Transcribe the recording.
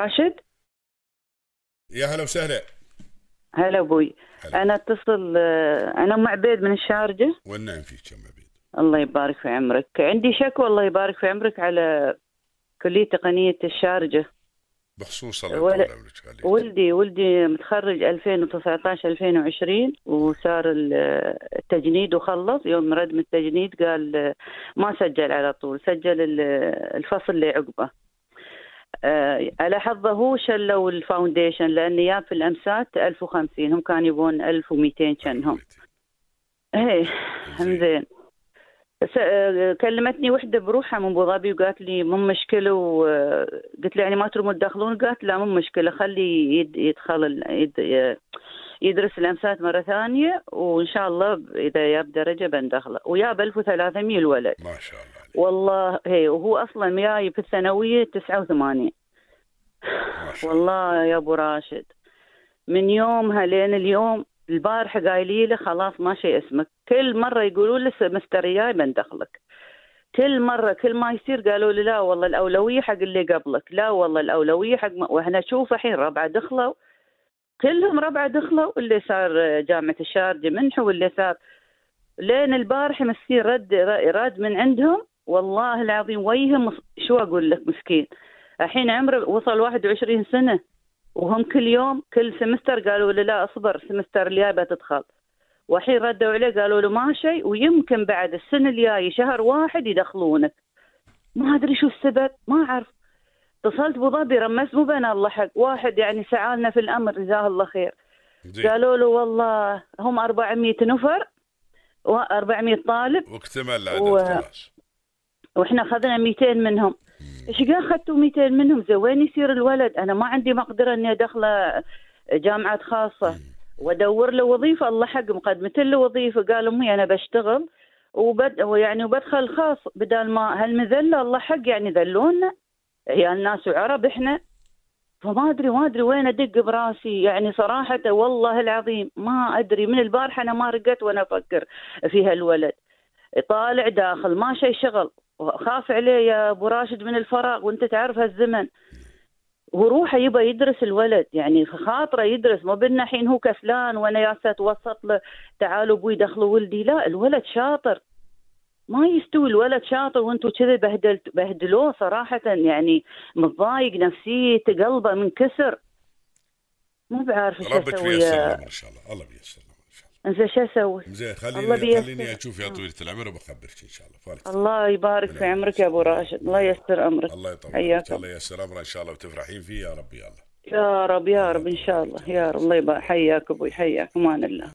راشد. يا هلا وسهلا. هلا أبوي. هلا. أنا اتصل آه، أنا أم عبيد من الشارجة. والنعم فيك يا عبيد. الله يبارك في عمرك. عندي شكوى الله يبارك في عمرك على كلية تقنيه الشارجة. بخصوص الله عليك. ولدي ولدي متخرج 2019 2020 وصار ال- التجنيد وخلص. يوم ردم التجنيد قال آه، ما سجل على طول سجل ال- الفصل اللي عقبه على حظه هو شلوا الفاونديشن لأن ياب في الأمسات 1050 هم كانوا يبون 1200 كانهم إيه زين. آه، كلمتني وحدة بروحها من أبو ظبي وقالت لي مو مشكلة وقلت لها يعني ما ترموا تدخلون؟ قالت لا مو مشكلة خلي يد يدخل يدرس الأمسات مرة ثانية وإن شاء الله إذا جاب درجة بندخله. وياب 1300 الولد. ما شاء الله عليك. والله هي وهو أصلا جاي في الثانوية 89 الله والله يا أبو راشد. من يومها لين اليوم البارحة قايلين له خلاص ما شيء اسمك. كل مرة يقولوا له مستر جاي بندخلك كل مرة كل ما يصير قالوا لي لا والله الأولوية حق اللي قبلك. لا والله الأولوية حق ما... وإحنا نشوف الحين ربعة دخلوا. كلهم ربعة دخلوا. اللي صار جامعة الشارجة منحة واللي صار. لين البارحة مسكين رد راد من عندهم. والله العظيم ويهم شو أقول لك مسكين. الحين عمره وصل 21 سنة وهم كل يوم كل سمستر قالوا له لا أصبر السمستر الجاي بتدخل والحين ردوا عليه قالوا له ما شيء ويمكن بعد السنة الجاية شهر واحد يدخلونك. ما أدري شو السبب ما أعرف. اتصلت ابو ظبي رمست مو بين الله حق واحد يعني سعالنا في الأمر جزاه الله خير. قالوا له والله هم 400 نفر و 400 طالب. واكتمل العدد و- خلاص. وإحنا أخذنا 200 منهم. إيش قال أخذتوا 200 منهم؟ زين وين يصير الولد. أنا ما عندي مقدرة إني أدخله جامعات خاصة. وأدور له وظيفة الله حق مقدمه له وظيفة قال أمي أنا بشتغل. وبد ويعني وبدخل خاص. بدل ما هالمذله الله حق يعني ذلونا. يا الناس وعرب إحنا. فما أدري ما أدري وين أدق براسي. يعني صراحة والله العظيم ما أدري من البارحة أنا ما رقت وأنا أفكر في هالولد. طالع داخل ما شيء شغل. خاف عليه يا أبو راشد من الفراغ وأنت تعرف هالزمن. وروحه يبى يدرس الولد يعني خاطره يدرس. مو بدنا الحين هو كسلان وأنا ياسه أتوسط له تعالوا أبوي دخلوا ولدي. لا الولد شاطر. ما يستوي الولد شاطر وأنتم كذا بهدلت بهدلوه صراحة. يعني متضايق نفسيته قلبه منكسر مو بعارف إيش ربك أسوي بيسر يا- الامر إن شاء الله. الله بيسر انزين شو أسوي؟ زين خليني. خليني أشوف يا طويلة العمر وبخبرك إن شاء الله. فارق الله يبارك في عمرك يا أبو راشد. الله يستر أمرك. الله يطول. الله ييسر امره إن شاء الله وتفرحين فيه يا رب يا الله. يا رب يا رب إن شاء الله. يا رب. الله يبارك. حياك أبوي حياك. أمان الله.